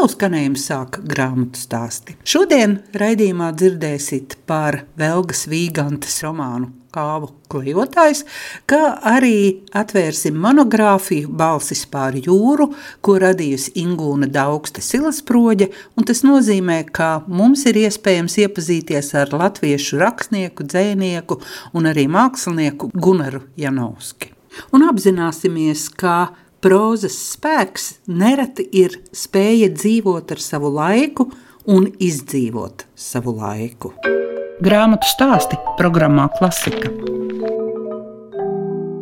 Savu skanējumu sāk grāmatu stāsti. Šodien raidījumā dzirdēsiet par Velgas Vīgantes romānu Kāvu klejotājs, kā arī atvērsim monogrāfiju Balsis pār jūru, ko radījusi Ingūna Daugste Silasproģe, un tas nozīmē, ka mums ir iespējams iepazīties ar latviešu rakstnieku, dzēnieku un arī mākslinieku Gunaru Janovski. Un apzināsimies, ka Prozas spēks nereti ir spēja dzīvot ar savu laiku un izdzīvot savu laiku. Grāmatu stāsti programmā Klasika.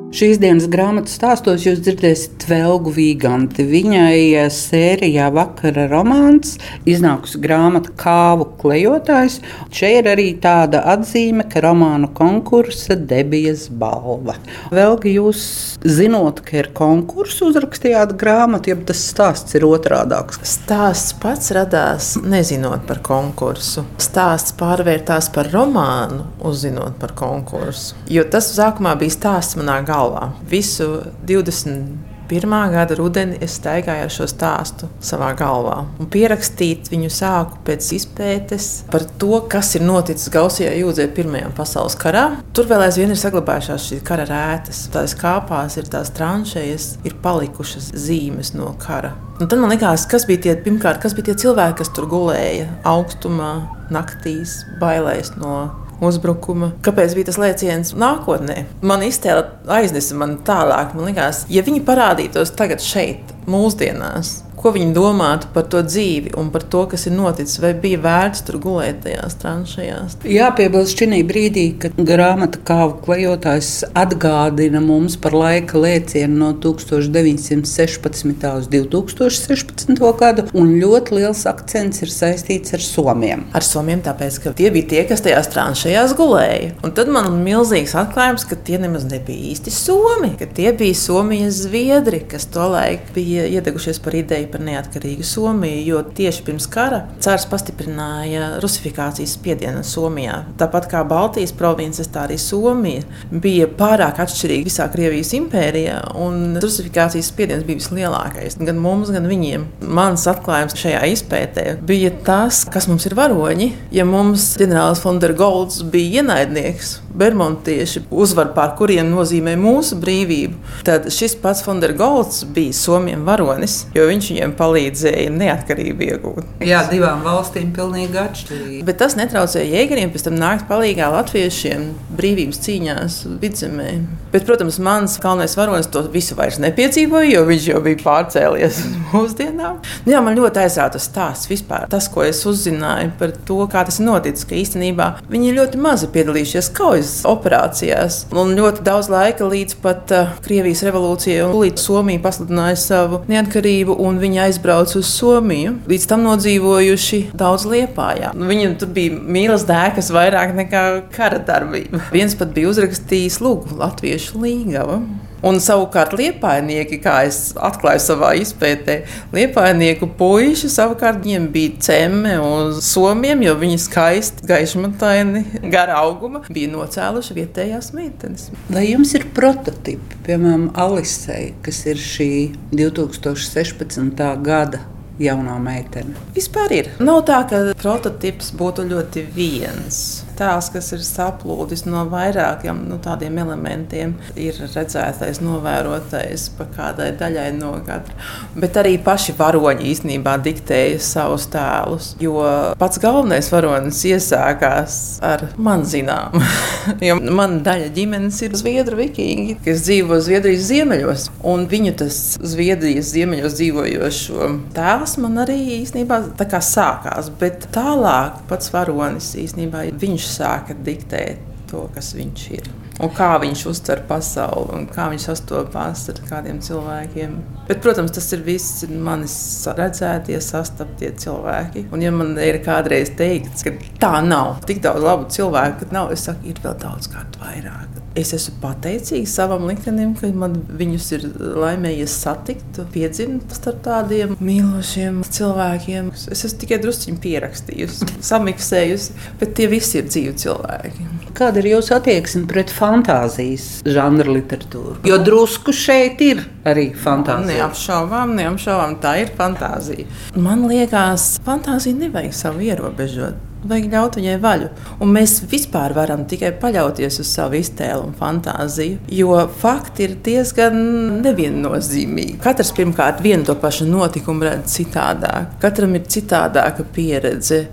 Šīs dienas grāmatas stāstos jūs dzirdēsiet Velgu Vīganti. Viņai sērijā vakara romāns iznākusi grāmata Kāvu klejotājs. Šeit ir arī tāda atzīme, ka romānu konkursa debijas balva. Velga, jūs zinot, ka ir konkurss, uzrakstījāt grāmatu, ja tas stāsts ir otrādāks? Stāsts pats radās nezinot par konkursu. Stāsts pārvērtās par romānu, uzzinot par konkursu. Jo tas sākumā bija stāsts manā galvā galvā. Visu 20. Pirmā gada rudenī es staigāju ar šo stāstu savā galvā. Un pierakstīt viņu sāku pēc izpētes par to, kas ir noticis Gausijā Jūdzē Pirmajā pasaules karā. Tur vēl aizvien ir saglabājušās šīs kara rētas. Tās kāpās ir tās tranšējas, ir palikušas zīmes no kara. Un tad man likās, kas bija tie, pirmkārt, kas bija tie cilvēki, kas tur gulēja augstumā, naktīs, bailēs no uzbrukuma. Kāpēc bija tas lēciens nākotnē? Man iztēle aiznesa man tālāk. Man liekas, ja viņi parādītos tagad šeit, mūsdienās, ko viņi domātu par to dzīvi un par to, kas ir noticis, vai bija vērts tur gulēt tajās tranšajās. Jāpiebilst šī brīdī, kad grāmata kāvu klejotājs atgādina mums par laika lēcienu no 1916. uz 2016. gadu, un ļoti liels akcents ir saistīts ar somiem. Ar somiem tāpēc, ka tie bija tie, kas tajās tranšajās gulēja. Un tad man ir milzīgs atklājums, ka tie nemaz nebija īsti somi, ka tie bija Somijas zviedri, kas tolaik bija iedegušies par ideju par neatkarīgu Somiju, jo tieši pirms kara cars pastiprināja rusifikācijas spiedienu Somijā. Tāpat kā Baltijas provinces, tā arī Somija bija pārāk atšķirīga visā Krievijas impērijā, un rusifikācijas spiediens bija vislielākais gan mums, gan viņiem. Mans atklājums šajā izpētē bija tas, kas mums ir varoņi. Ja mums ģenerālis Fondergolds bija ienaidnieks, Bermontieši uzvar, pār kuriem nozīmē mūsu brīvību, tad šis pats Fondergolds bija Somijas varonis, jo viņš viņiem palīdzēja neatkarību iegūt. Jā, divām valstīm pilnīgi atšķirīgi. Bet tas netraucēja jēgeriem pēc tam nākt palīdzīgā latviešiem brīvības cīņās vidzemē. Bet, protams, mans galvenais varonis to visu vairs nepiedzīvoja, jo viņš jau bija pārcēlies uz mūsdienām. Nu, jā, man ļoti aizsāca tas stāsts vispār. Tas, ko es uzzināju par to, kā tas noticis, ka īstenībā viņi ļoti mazi piedalījušies kaujas operācijās. Un ļoti daudz laika līdz pat uh, Krievijas revolūcijai un līdz Somija pasludināja savu neatkarību un viņi aizbrauca uz Somiju. Līdz tam nodzīvojuši daudz liepājā. Nu, viņam tur bija mīlas dēkas vairāk nekā kara darbība. Viens pat bija uzrakstījis lūgu Latviešu līgavu. Un savukārt liepainieki, kā es atklāju savā izpētē, liepainieku puiši savukārt viņiem bija cemme uz somiem, jo viņi skaisti, gaišmataini, gara auguma bija nocēluši vietējās meitenes. Vai jums ir prototipi, piemēram, Alisei, kas ir šī 2016. gada jaunā meitene? Vispār ir. Nav tā, ka prototyps būtu ļoti viens tēls, kas ir saplūdis no vairākiem nu, tādiem elementiem, ir redzētais, novērotais pa kādai daļai no katra. Bet arī paši varoņi īstenībā diktēja savus tēlus. Jo pats galvenais varonis iesākās ar man zinām. jo mana daļa ģimenes ir zviedru vikingi, kas dzīvo Zviedrijas ziemeļos. Un viņu tas Zviedrijas ziemeļos dzīvojošo tēls man arī īstenībā sākās. Bet tālāk pats varonis īstenībā viņš sāka diktēt to, kas viņš ir. Un kā viņš uztver pasauli un kā viņš sastopās ar kādiem cilvēkiem. Bet, protams, tas ir viss manis redzētie, sastaptie cilvēki. Un, ja man ir kādreiz teikts, ka tā nav, tik daudz labu cilvēku, ka nav, es saku, ir vēl daudz kārt vairāk. Es esmu pateicīga savam liktenim, ka man viņus ir laimējies satikt, piedzimt starp tādiem mīlošiem cilvēkiem. Es esmu tikai drusciņi pierakstījusi, samiksējusi, bet tie visi ir dzīvi cilvēki. Kāda ir jūsu attieksme pret fantāzijas žanru literatūru? Jo drusku šeit ir arī fantāzija. Neapšaubām, neapšaubām, tā ir fantāzija. Man liekas, fantāzija nevajag savu ierobežot. Vajag ļaut viņai vaļu. Un mēs vispār varam tikai paļauties uz savu iztēli un fantāziju, jo fakti ir diezgan neviennozīmīgi. Katrs pirmkārt vienu to pašu notikumu redz citādāk, katram ir citādāka pieredze.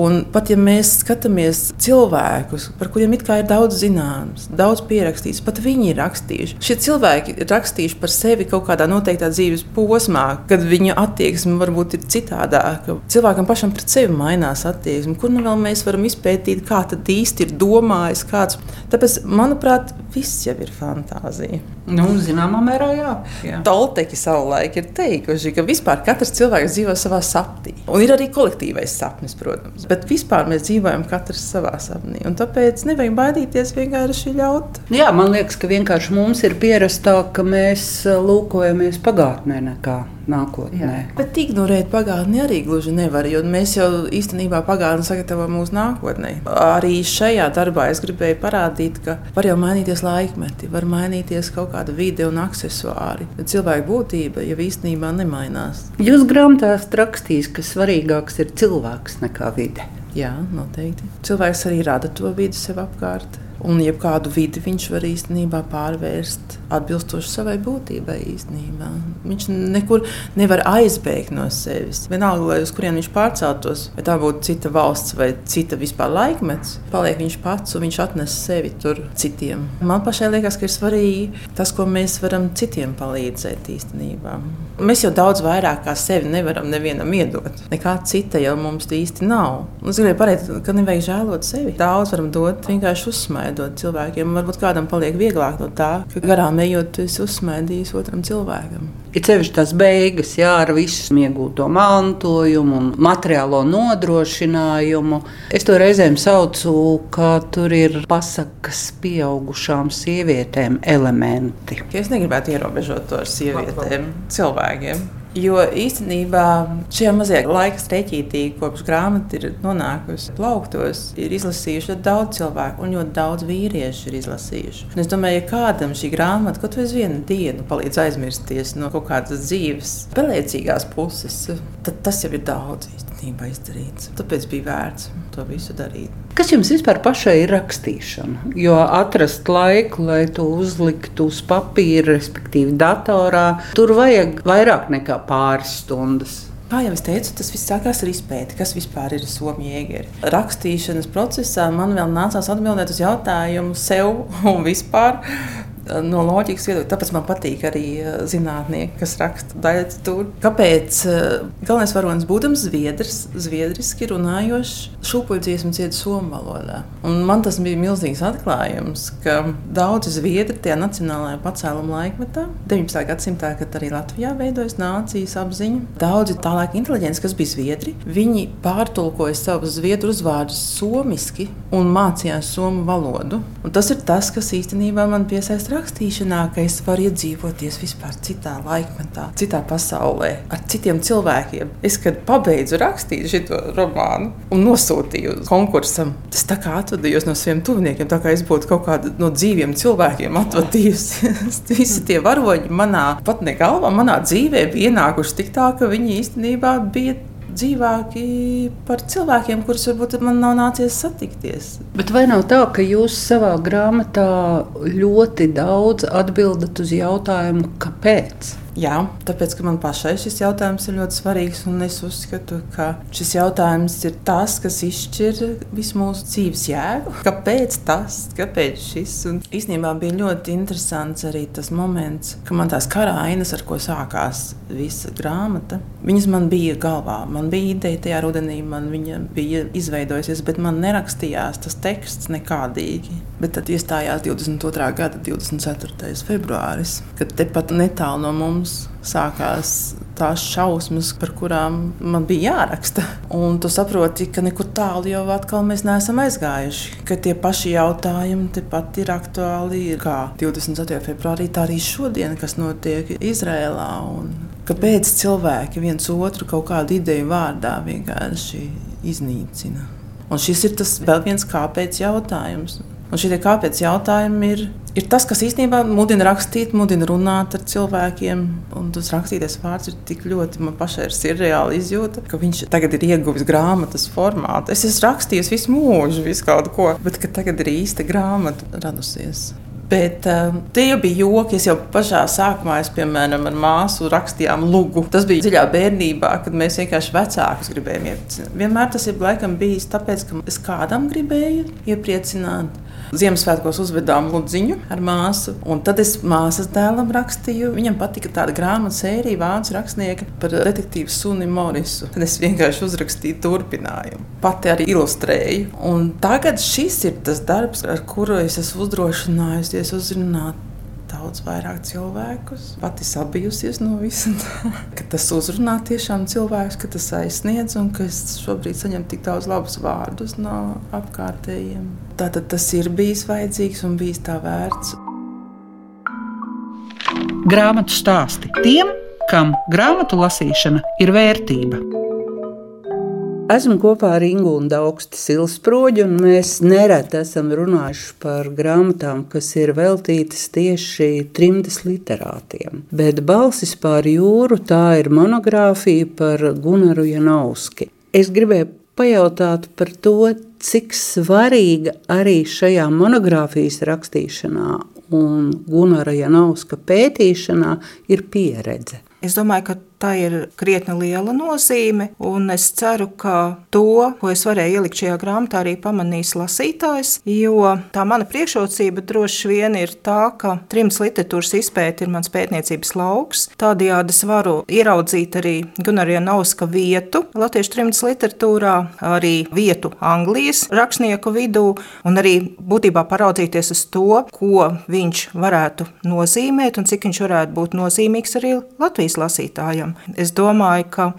Un pat ja mēs skatāmies cilvēkus, par kuriem it kā ir daudz zināms, daudz pierakstīts, pat viņi ir rakstījuši. Šie cilvēki ir rakstījuši par sevi kaut kādā noteiktā dzīves posmā, kad viņu attieksme varbūt ir citādāka. Cilvēkam pašam pret sevi mainās attieksme. Nu vēl mēs varam izpētīt, kā tad īsti ir domājis kāds. Tāpēc, manuprāt, viss jau ir fantāzija. Nu, zināmā mērā, jā. jā. Tolteki savulaik ir teikuši, ka vispār katrs cilvēks dzīvo savā sapnī. Un ir arī kolektīvais sapnis, protams. Bet vispār mēs dzīvojam katrs savā sapnī. Un tāpēc nevajag baidīties vienkārši ļaut. Jā, man liekas, ka vienkārši mums ir pierastā, ka mēs lūkojamies pagātnē nekā nākotnē. Jā. Bet ignorēt pagātni arī gluži nevar, jo mēs jau īstenībā pagātni sagatavojam mūsu nākotnē. Arī šajā darbā es gribēju parādīt, ka var jau mainīties laikmeti, var mainīties kaut kāda vide un accessoāri. Bet cilvēka būtība jau īstenībā nemainās. Jūs grāmatā rakstījis, ka svarīgāks ir cilvēks nekā vide. Jā, noteikti. Cilvēks arī rada to vidi sev apkārt. Un jebkādu vidi viņš var īstenībā pārvērst atbilstoši savai būtībai. Īstenībā. Viņš nekur nevar aizbēgt no sevis. Vienalga, lai uz kurien viņš pārceltos, vai tā būtu cita valsts vai cita vispār laikmets, paliek viņš pats un viņš atnes sevi tur citiem. Man pašai liekas, ka ir svarīgi tas, ko mēs varam citiem palīdzēt īstenībā. Mēs jau daudz vairāk kā sevi nevaram nevienam iedot. Nekā cita jau mums īsti nav. Es gribēju pateikt, ka nevajag žēlot sevi. Daudz varam dot, vienkārši uzsmaidot cilvēkiem. Varbūt kādam paliek vieglāk no tā, ka garām ejot, tu esi uzsmaidījis otram cilvēkam. Ir sevišķi tās beigas, jā, ar visu iegūto mantojumu un materiālo nodrošinājumu. Es to reizēm saucu, ka tur ir pasakas pieaugušām sievietēm elementi. Es negribētu ierobežot to ar sievietēm, cilvēkiem. Jo īstenībā šajā mazajā laika streķītī, kopš grāmata ir nonākusi plauktos, ir izlasījuši daudz cilvēku, un ļoti daudz vīriešu ir izlasījuši. Un es domāju, ja kādam šī grāmata kaut vai vienu dienu palīdz aizmirsties no kaut kādas dzīves, pelēcīgās puses, tad tas jau ir daudz īstenībā izdarīts. Tāpēc bija vērts to visu darīt. Kas jums vispār pašai ir rakstīšana? Jo atrast laiku, lai to uzliktu uz papīra, respektīvi datorā, tur vajag vairāk nekā pāris stundas. Kā jau es teicu, tas viss sākās ar izpēti, kas vispār ir Somija jēgeri. Rakstīšanas procesā man vēl nācās atbildēt uz jautājumu sev un vispār no loģikas viedokļa. Tāpēc man patīk arī eh, zinātnieki, kas raksta daļai tur. Kāpēc eh, galvenais varonis, būdams zviedrs, zviedriski runājošs, šūpuļdziesmu dziedā somu valodā. Un man tas bija milzīgs atklājums, ka daudzi zviedri tajā nacionālajā pacēluma laikmetā, 19. gadsimtā, kad arī Latvijā veidojas nācijas apziņa, daudzi tālāk inteliģenti, kas bija zviedri, viņi pārtulkoja savus zviedru uzvārdus somiski un mācījās somu valodu. Un tas ir tas, kas īstenībā man piesaista rakstīšanā, ka es varu iedzīvoties vispār citā laikmetā, citā pasaulē, ar citiem cilvēkiem. Es, kad pabeidzu rakstīt šo romānu un nosūtīju konkursam, tas tā kā atvadījos no saviem tuviniekiem, tā kā es būtu kaut kāda no dzīviem cilvēkiem atvadījusi. Visi tie varoņi manā pat ne galvā, manā dzīvē bija ienākuši tik tā, ka viņi īstenībā bija dzīvāki par cilvēkiem, kurus varbūt man nav nācies satikties. Bet vai nav tā, ka jūs savā grāmatā ļoti daudz atbildat uz jautājumu, kāpēc? Jā, tāpēc, ka man pašai šis jautājums ir ļoti svarīgs. Es uzskatu, ka šis jautājums ir tas, kas izšķir visu mūsu dzīves jēgu. Kāpēc tas, kāpēc šis? Un īstenībā bija ļoti interesants arī tas moments, kad man tās karainas, ar ko sākās visa grāmata, viņas man bija galvā. Man bija ideja tajā rudenī, man viņa bija izveidojusies, bet man nerakstījās tas teksts nekādīgi. Bet tad iestājās 22. gada 24. februāris, kad tepat netālu no mums sākās tās šausmas, par kurām man bija jāraksta. Un tu saproti, ka nekur tālu jau atkal mēs neesam aizgājuši. Ka tie paši jautājumi tepat ir aktuāli. Kā 24. februārī, tā arī šodien, kas notiek Izrēlā. Kāpēc cilvēki viens otru kaut kādu ideju vārdā vienkārši iznīcina? Un šis ir tas vēl viens kāpēc jautājums. Un šie kāpēc jautājumi ir, ir tas, kas īstenībā mudina rakstīt, mudina runāt ar cilvēkiem. Un tas rakstītais vārds ir tik ļoti, man pašai ir surreāli izjūta, ka viņš tagad ir ieguvis grāmatas formātu. Es esmu rakstījis visu mūžu, visu kaut ko, bet tagad ir īsta grāmata radusies. Bet uh, tie bija joki. Es jau pašā sākumā, es, piemēram, ar māsu rakstījām lugu. Tas bija dziļā bērnībā, kad mēs vienkārši vecākus gribējām iepriecināt. Vienmēr tas ir laikam bijis tāpēc, ka es kādam gribēju iepriecināt. Ziemassvētkos uzvedām ludziņu ar māsu, un tad es māsas dēlam rakstīju. Viņam patika tāda grāmatu sērija, vācu rakstnieka par detektīvu suni Morisu. Tad es vienkārši uzrakstīju turpinājumu, pati arī ilustrēju. Un tagad šis ir tas darbs, ar kuru es esmu uzdrošinājusies uzrunāt daudz vairāk cilvēkus. Pati sabijusies no ka tas uzrunā tiešām cilvēkus, ka tas aizsniedz un ka es šobrīd saņemu tik daudz labus vārdus no apkārtējiem. Tātad tas ir bijis vajadzīgs un bijis tā vērts. Grāmatu stāsti tiem, kam grāmatu lasīšana ir vērtība. Esmu kopā ar Ingu un Daugstu Silsproģu, un mēs nereti esam runājuši par grāmatām, kas ir veltītas tieši trimdas literātiem. Bet balsis pār jūru tā ir monogrāfija par Gunaru Janovski. Es gribēju pajautāt par to, cik svarīga arī šajā monogrāfijas rakstīšanā un Gunara Janovska pētīšanā ir pieredze. Es domāju, ka tā ir krietni liela nozīme, es ceru, ka to, ko es varēju ielikt šajā grāmatā, arī pamanīs lasītājs. Jo tā mana priekšrocība droši vien ir tā, ka trims literatūras izpēta ir mans pētniecības lauks. Tādējādi es varu ieraudzīt arī Gunārija Nauska vietu latviešu trimdas literatūrā, arī vietu Anglijas rakstnieku vidū, un arī būtībā paraudzīties uz to, ko viņš varētu nozīmēt un cik viņš varētu būt nozīmīgs arī Latvijas Latvijas lasītājam. Es domāju, ka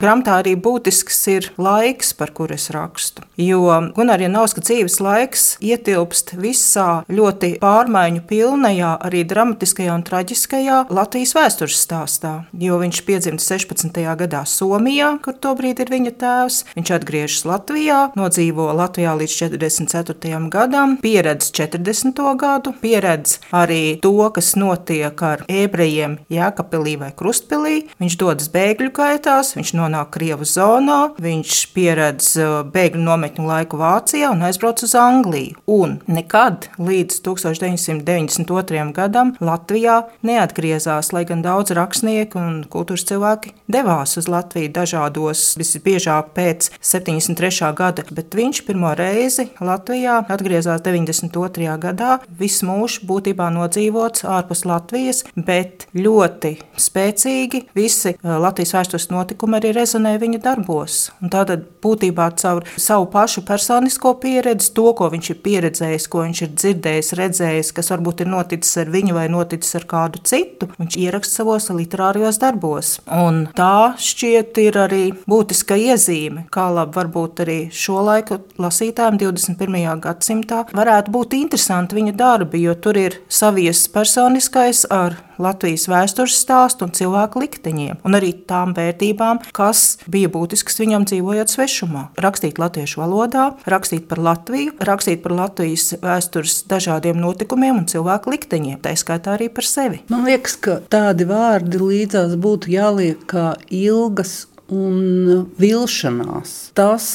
grāmatā arī būtisks ir laiks, par kuru es rakstu. Jo Gunārs Janovska dzīves laiks ietilpst visā ļoti pārmaiņu pilnajā, arī dramatiskajā un traģiskajā Latvijas vēstures stāstā. Jo viņš piedzimta 16. gadā Somijā, kur tobrīd ir viņa tēvs. Viņš atgriežas Latvijā, nodzīvo Latvijā līdz 44. gadam, pieredz 40. gadu, pieredz arī to, kas notiek ar ebrejiem Jēkabpilī vai Krustpilī, viņš dodas bēgļu gaitās, viņš nonāk Krievu zonā, viņš pieredz uh, bēgļu nometņu laiku Vācijā un aizbrauc uz Angliju. Un nekad līdz 1992. gadam Latvijā neatgriezās, lai gan daudz rakstnieku un kultūras cilvēki devās uz Latviju dažādos, visbiežāk pēc 73. gada, bet viņš pirmo reizi Latvijā atgriezās 92. gadā, visu mūžu būtībā nodzīvots ārpus Latvijas, bet ļoti spēcīgi attiecīgi visi Latvijas vēstures notikumi arī rezonē viņa darbos. Un tātad būtībā caur savu pašu personisko pieredzi, to, ko viņš ir pieredzējis, ko viņš ir dzirdējis, redzējis, kas varbūt ir noticis ar viņu vai noticis ar kādu citu, viņš ieraksta savos literārijos darbos. Un tā šķiet ir arī būtiska iezīme, kā labi varbūt arī šo laiku lasītājiem 21. gadsimtā varētu būt interesanti viņa darbi, jo tur ir savies personiskais ar Latvijas vēstures stāstu un cilvēku likteņiem, un arī tām vērtībām, kas bija būtiskas viņam dzīvojot svešumā. Rakstīt latviešu valodā, rakstīt par Latviju, rakstīt par Latvijas vēstures dažādiem notikumiem un cilvēku likteņiem, tā skaitā arī par sevi. Man liekas, ka tādi vārdi līdzās būtu jāliek kā ilgas un vilšanās. Tas,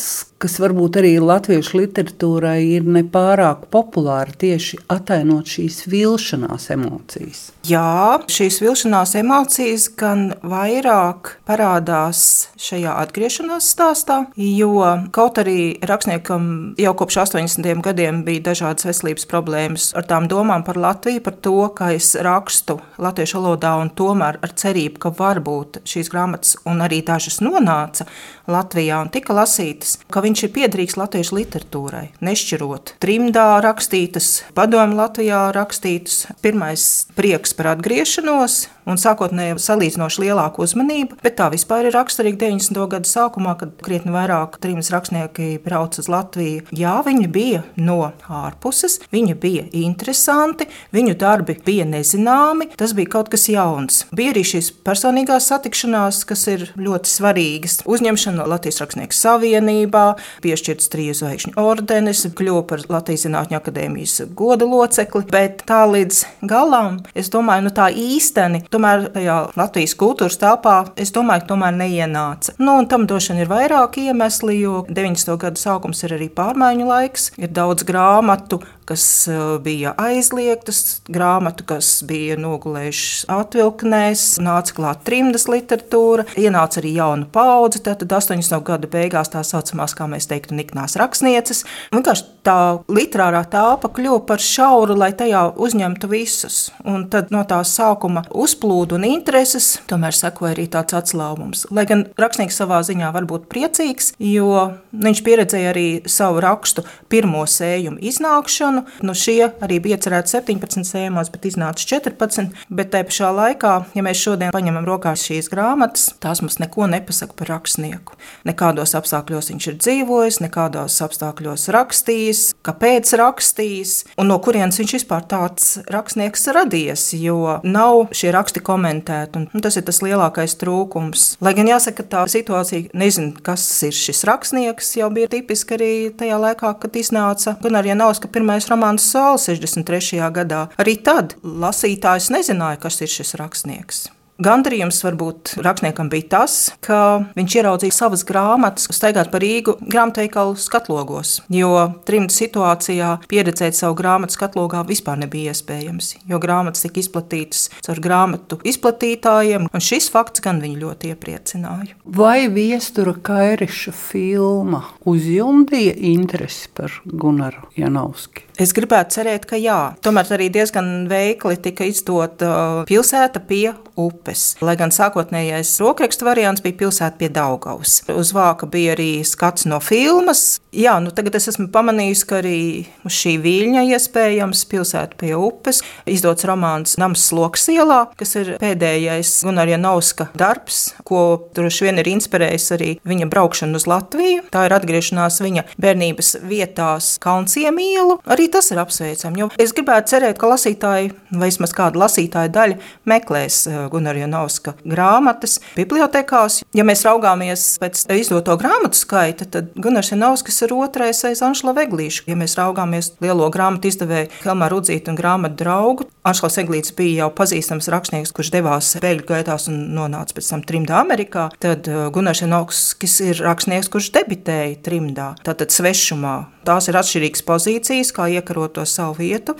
kas varbūt arī latviešu literatūrai ir nepārāk populāri, tieši attēlot šīs vilšanās emocijas. Jā, šīs vilšanās emocijas gan vairāk parādās šajā atgriešanās stāstā, jo kaut arī rakstniekam jau kopš 80. gadiem bija dažādas veselības problēmas ar tām domām par Latviju, par to, ka es rakstu latviešu valodā un tomēr ar cerību, ka varbūt šīs grāmatas un arī dažas nonāca Latvijā un tika lasītas, ka viņš ir piederīgs latviešu literatūrai, nešķirot trimdā rakstītas, padomu Latvijā rakstītas. Pirmais prieks par atgriešanos, un sākotnēji salīdzinoši lielāka uzmanība, bet tā vispār ir raksturīga 90. gadu sākumā, kad krietni vairāk trījus rakstnieki brauca uz Latviju. Jā, viņi bija no ārpuses, viņi bija interesanti, viņu darbi bija nezināmi, tas bija kaut kas jauns. Bija arī šīs personīgās satikšanās, kas ir ļoti svarīgas. Uzņemšana Latvijas Rakstnieku savienībā, piešķirts triju zvaigžņu ordenis, kļuva par Latvijas Zinātņu akadēmijas goda locekli, bet tā līdz galam, es domāju, nu tā īsteni, tomēr tajā Latvijas kultūras telpā, es domāju, tomēr neienāca. Nu, tam vien ir vairāki iemesli, jo 90. gadu sākums ir arī pārmaiņu laiks, ir daudz grāmatu, kas eh, bija aizliegtas, grāmatu, kas bija nogulējušas atvilknēs, nāca klāt trimdas literatūra, ienāca arī jauna paudze, tad 80. gada beigās tā saucamās, kā mēs teiktu, niknās rakstnieces. Vienkārši tā literārā telpa kļuva par šauru, lai tajā uzņemtu visus. Un tad no tā sākuma uzplūdu un intereses tomēr sekoja arī tāds atslābums. Lai gan rakstnieks savā ziņā var būt priecīgs, jo viņš pieredzēja arī savu rakstu pirmo sējumu iznākšanu, sezonu. Nu, šie arī bija iecerēti 17 sējumos, bet iznāca 14. Bet tajā pašā laikā, ja mēs šodien paņemam rokās šīs grāmatas, tās mums neko nepasaka par rakstnieku. Nekādos apstākļos viņš ir dzīvojis, nekādos apstākļos rakstījis, kāpēc rakstījis un no kurienes viņš vispār tāds rakstnieks radies. Jo nav šie raksti komentēti, un tas ir tas lielākais trūkums. Lai gan jāsaka, tā situācija, nezinu, kas ir šis rakstnieks, jau bija tipiski arī tajā laikā, kad iznāca Gunārs Janovska pirmais pirmais romāns Saule 63. gadā. Arī tad lasītājs nezināja, kas ir šis rakstnieks. Gandarījums varbūt rakstniekam bija tas, ka viņš ieraudzīja savas grāmatas, staigāt pa Rīgu grāmatveikalu skatlogos. Jo trimta situācijā pieredzēt savu grāmatu skatlogā vispār nebija iespējams, jo grāmatas tika izplatītas caur grāmatu izplatītājiem, un šis fakts gan viņu ļoti iepriecināja. Vai viestura Kairiša filma uzjumdīja interesi par Gunaru Janovski? Es gribētu cerēt, ka jā. Tomēr arī diezgan veikli tika izdota uh, pilsēta pie upes. Lai gan sākotnējais rokrakstu variants bija pilsēta pie Daugavas. Uz vāka bija arī skats no filmas. Jā, nu tagad es esmu pamanījis, ka arī uz šī viļņa iespējams pilsēta pie upes izdots romāns Nams Sloks ielā, kas ir pēdējais Gunārija Nauska darbs, ko droši vien ir inspirējis arī viņa braukšana uz Latviju. Tā ir atgriešanās viņa bērnības vietās Kalnciem ielu. Arī tas ir apsveicami. Jo es gribētu cerēt, ka lasītāji, vai vismaz kāda lasītāja daļa, meklēs eh, Gunara Janovska grāmatas bibliotekās. Ja mēs raugāmies pēc izdoto grāmatu skaita, tad Gunārs Janovskis ir otrais aiz Anšla Veglīša. Ja mēs raugāmies lielo grāmatu izdevēju Helmā Rudzītu un grāmatu draugu, Anšlaus Veglīts bija jau pazīstams rakstnieks, kurš devās bēgļu gaitās un nonāca pēc tam trimdā Amerikā, tad eh, Gunārs Janovskis ir rakstnieks, kurš debitēja trimdā, tātad svešumā. Tās ir atšķirīgas pozīcijas, kā iekarot to savu vietu,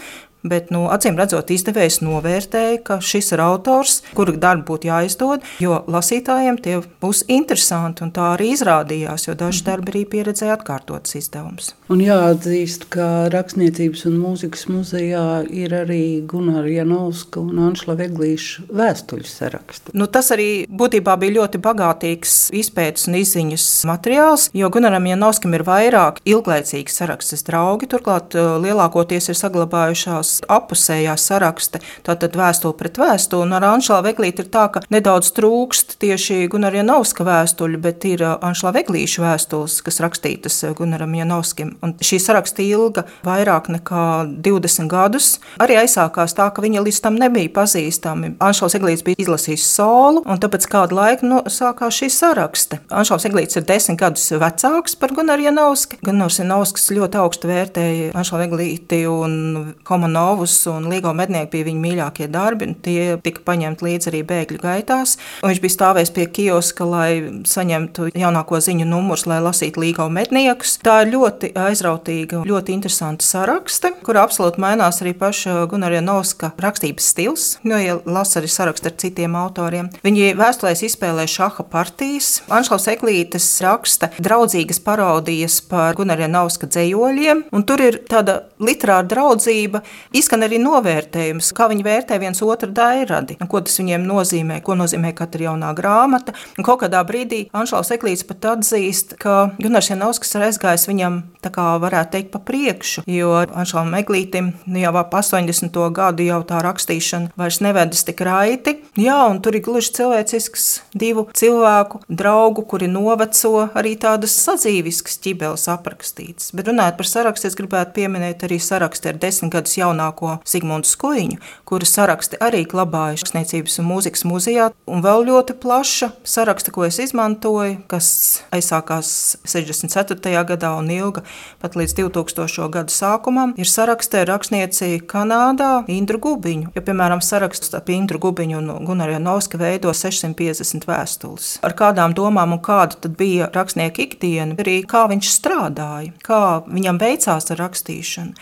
Bet, nu, acīm redzot, izdevējs novērtēja, ka šis ir autors, kura darbu būtu jāizdod, jo lasītājiem tie būs interesanti. Tā arī izrādījās, jo daži darbi arī pieredzēja atkārtotas izdevumus. Un jāatzīst, ka Rakstniecības un mūzikas muzejā ir arī Gunārs Janovska un Anšla Veglīša vēstuļu saraksts. Nu, tas arī būtībā bija ļoti bagātīgs izpētes un izziņas materiāls, jo Gunaram Janovskam ir vairāk ilglaicīgas sarakstas draugi, turklāt uh, lielākoties ir saglabājušās apusējā sarakste, tātad vēstule pret vēstuli. Un ar Anšlā Veglīti ir tā, ka nedaudz trūkst tieši Gunaram Janovska vēstuļu, bet ir uh, Anšlā Veglīša vēstules, kas rakstītas uh, Gunaram Janovskim. Un šī saraksta ilga vairāk nekā 20 gadus. Arī aizsākās tā, ka viņa līdz tam nebija pazīstami. Anšlaus Eglīts bija izlasījis solu, un tāpēc kādu laiku nu, sākās šī saraksta. Anšlaus Eglīts ir desmit gadus vecāks par Gunaru Janovski. Gunārs Janovskis ļoti augstu vērtēja Anšlau Eglīti un Komano Novus un Līgo mednieki bija viņa mīļākie darbi, un tie tika paņemti līdzi arī bēgļu gaitās. Un viņš bija stāvējis pie kioska, lai saņemtu jaunāko ziņu numurus, lai lasītu Līgo medniekus. Tā ir ļoti aizrautīga, ļoti interesanta sarakste, kur absolūti mainās arī paša Gunārija Novska rakstības stils, jo, ja lasa arī sarakstu ar citiem autoriem, viņi vēstulēs izspēlē šaha partijas. Anšlaus Eklītes raksta draudzīgas parodijas par Gunārija Novska dzējoļiem, un tur ir tāda literāra draudzība, Izskan arī novērtējums, kā viņi vērtē viens otru dairadi, ko tas viņiem nozīmē, ko nozīmē katra jaunā grāmata. Un kaut kādā brīdī Anšlaus Eklīts pat atzīst, ka Gunārs Janovskis ir aizgājis viņam tā kā varētu teikt pa priekšu, jo Anšalam Meglītim nu, jau ap 80. gadu jau tā rakstīšana vairs nevedas tik raiti. Jā, un tur ir gluži cilvēcisks divu cilvēku draugu, kuri noveco arī tādas sadzīviskas ķibeles aprakstītas. Bet runājot par sarakstu, es gribētu pieminēt arī sarakstu ar desmit gadus jaunāko Sigmundu Skuiņu, kura saraksti arī glabājuši rakstniecības un mūzikas muzejā, un vēl ļoti plaša saraksta, ko es izmantoju, kas aizsākās 64. gadā un ilga pat līdz 2000. gadu sākumam, ir sarakstē rakstnieci Kanādā Indru Gubiņu, jo, piemēram, saraksts ap Indru Gubiņu un Gunaru Janovska veido 650 vēstules. Ar kādām domām un kāda tad bija rakstnieka ikdiena, arī kā viņš strādāja, kā viņam veicās ar rakstīšanu,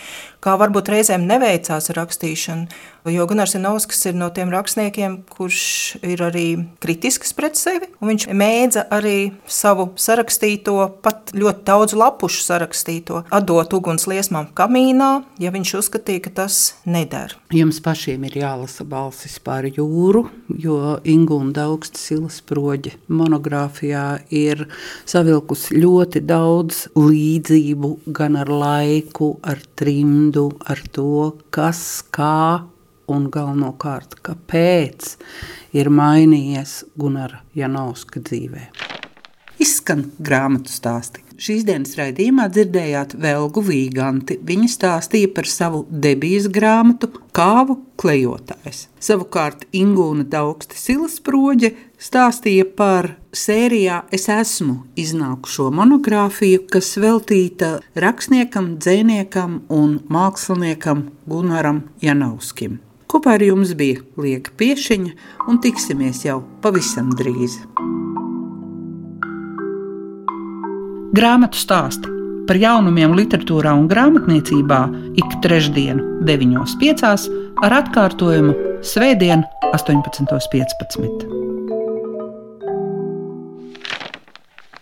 kā varbūt reizēm neveicās ar rakstīšanu, Jo Gunārs Janovskis ir no tiem rakstniekiem, kurš ir arī kritisks pret sevi. Viņš mēdza arī savu sarakstīto, pat ļoti daudz lapušu sarakstīto, atdot uguns liesmām kamīnā, ja viņš uzskatīja, ka tas neder. Jums pašiem ir jālasa balsis par jūru, jo Ingūna augstas silas proģa monogrāfijā ir savilkusi ļoti daudz līdzību gan ar laiku, ar trimdu, ar to, kas kā un galvenokārt, kāpēc ir mainījies Gunara Janovska dzīvē. Izskan grāmatu stāsti. Šīs dienas raidījumā dzirdējāt Velgu Vīganti. Viņa stāstīja par savu debijas grāmatu Kāvu klejotājs. Savukārt Ingūna Daugsta Silas proģe stāstīja par sērijā Es esmu iznākušo monogrāfiju, kas veltīta rakstniekam, dzēniekam un māksliniekam Gunaram Janauskim. Kopā ar jums bija Lieka Piešiņa un tiksimies jau pavisam drīz. Grāmatu stāsti par jaunumiem literatūrā un grāmatniecībā ik trešdienu, 9.5. ar atkārtojumu Svētdien, 18.15.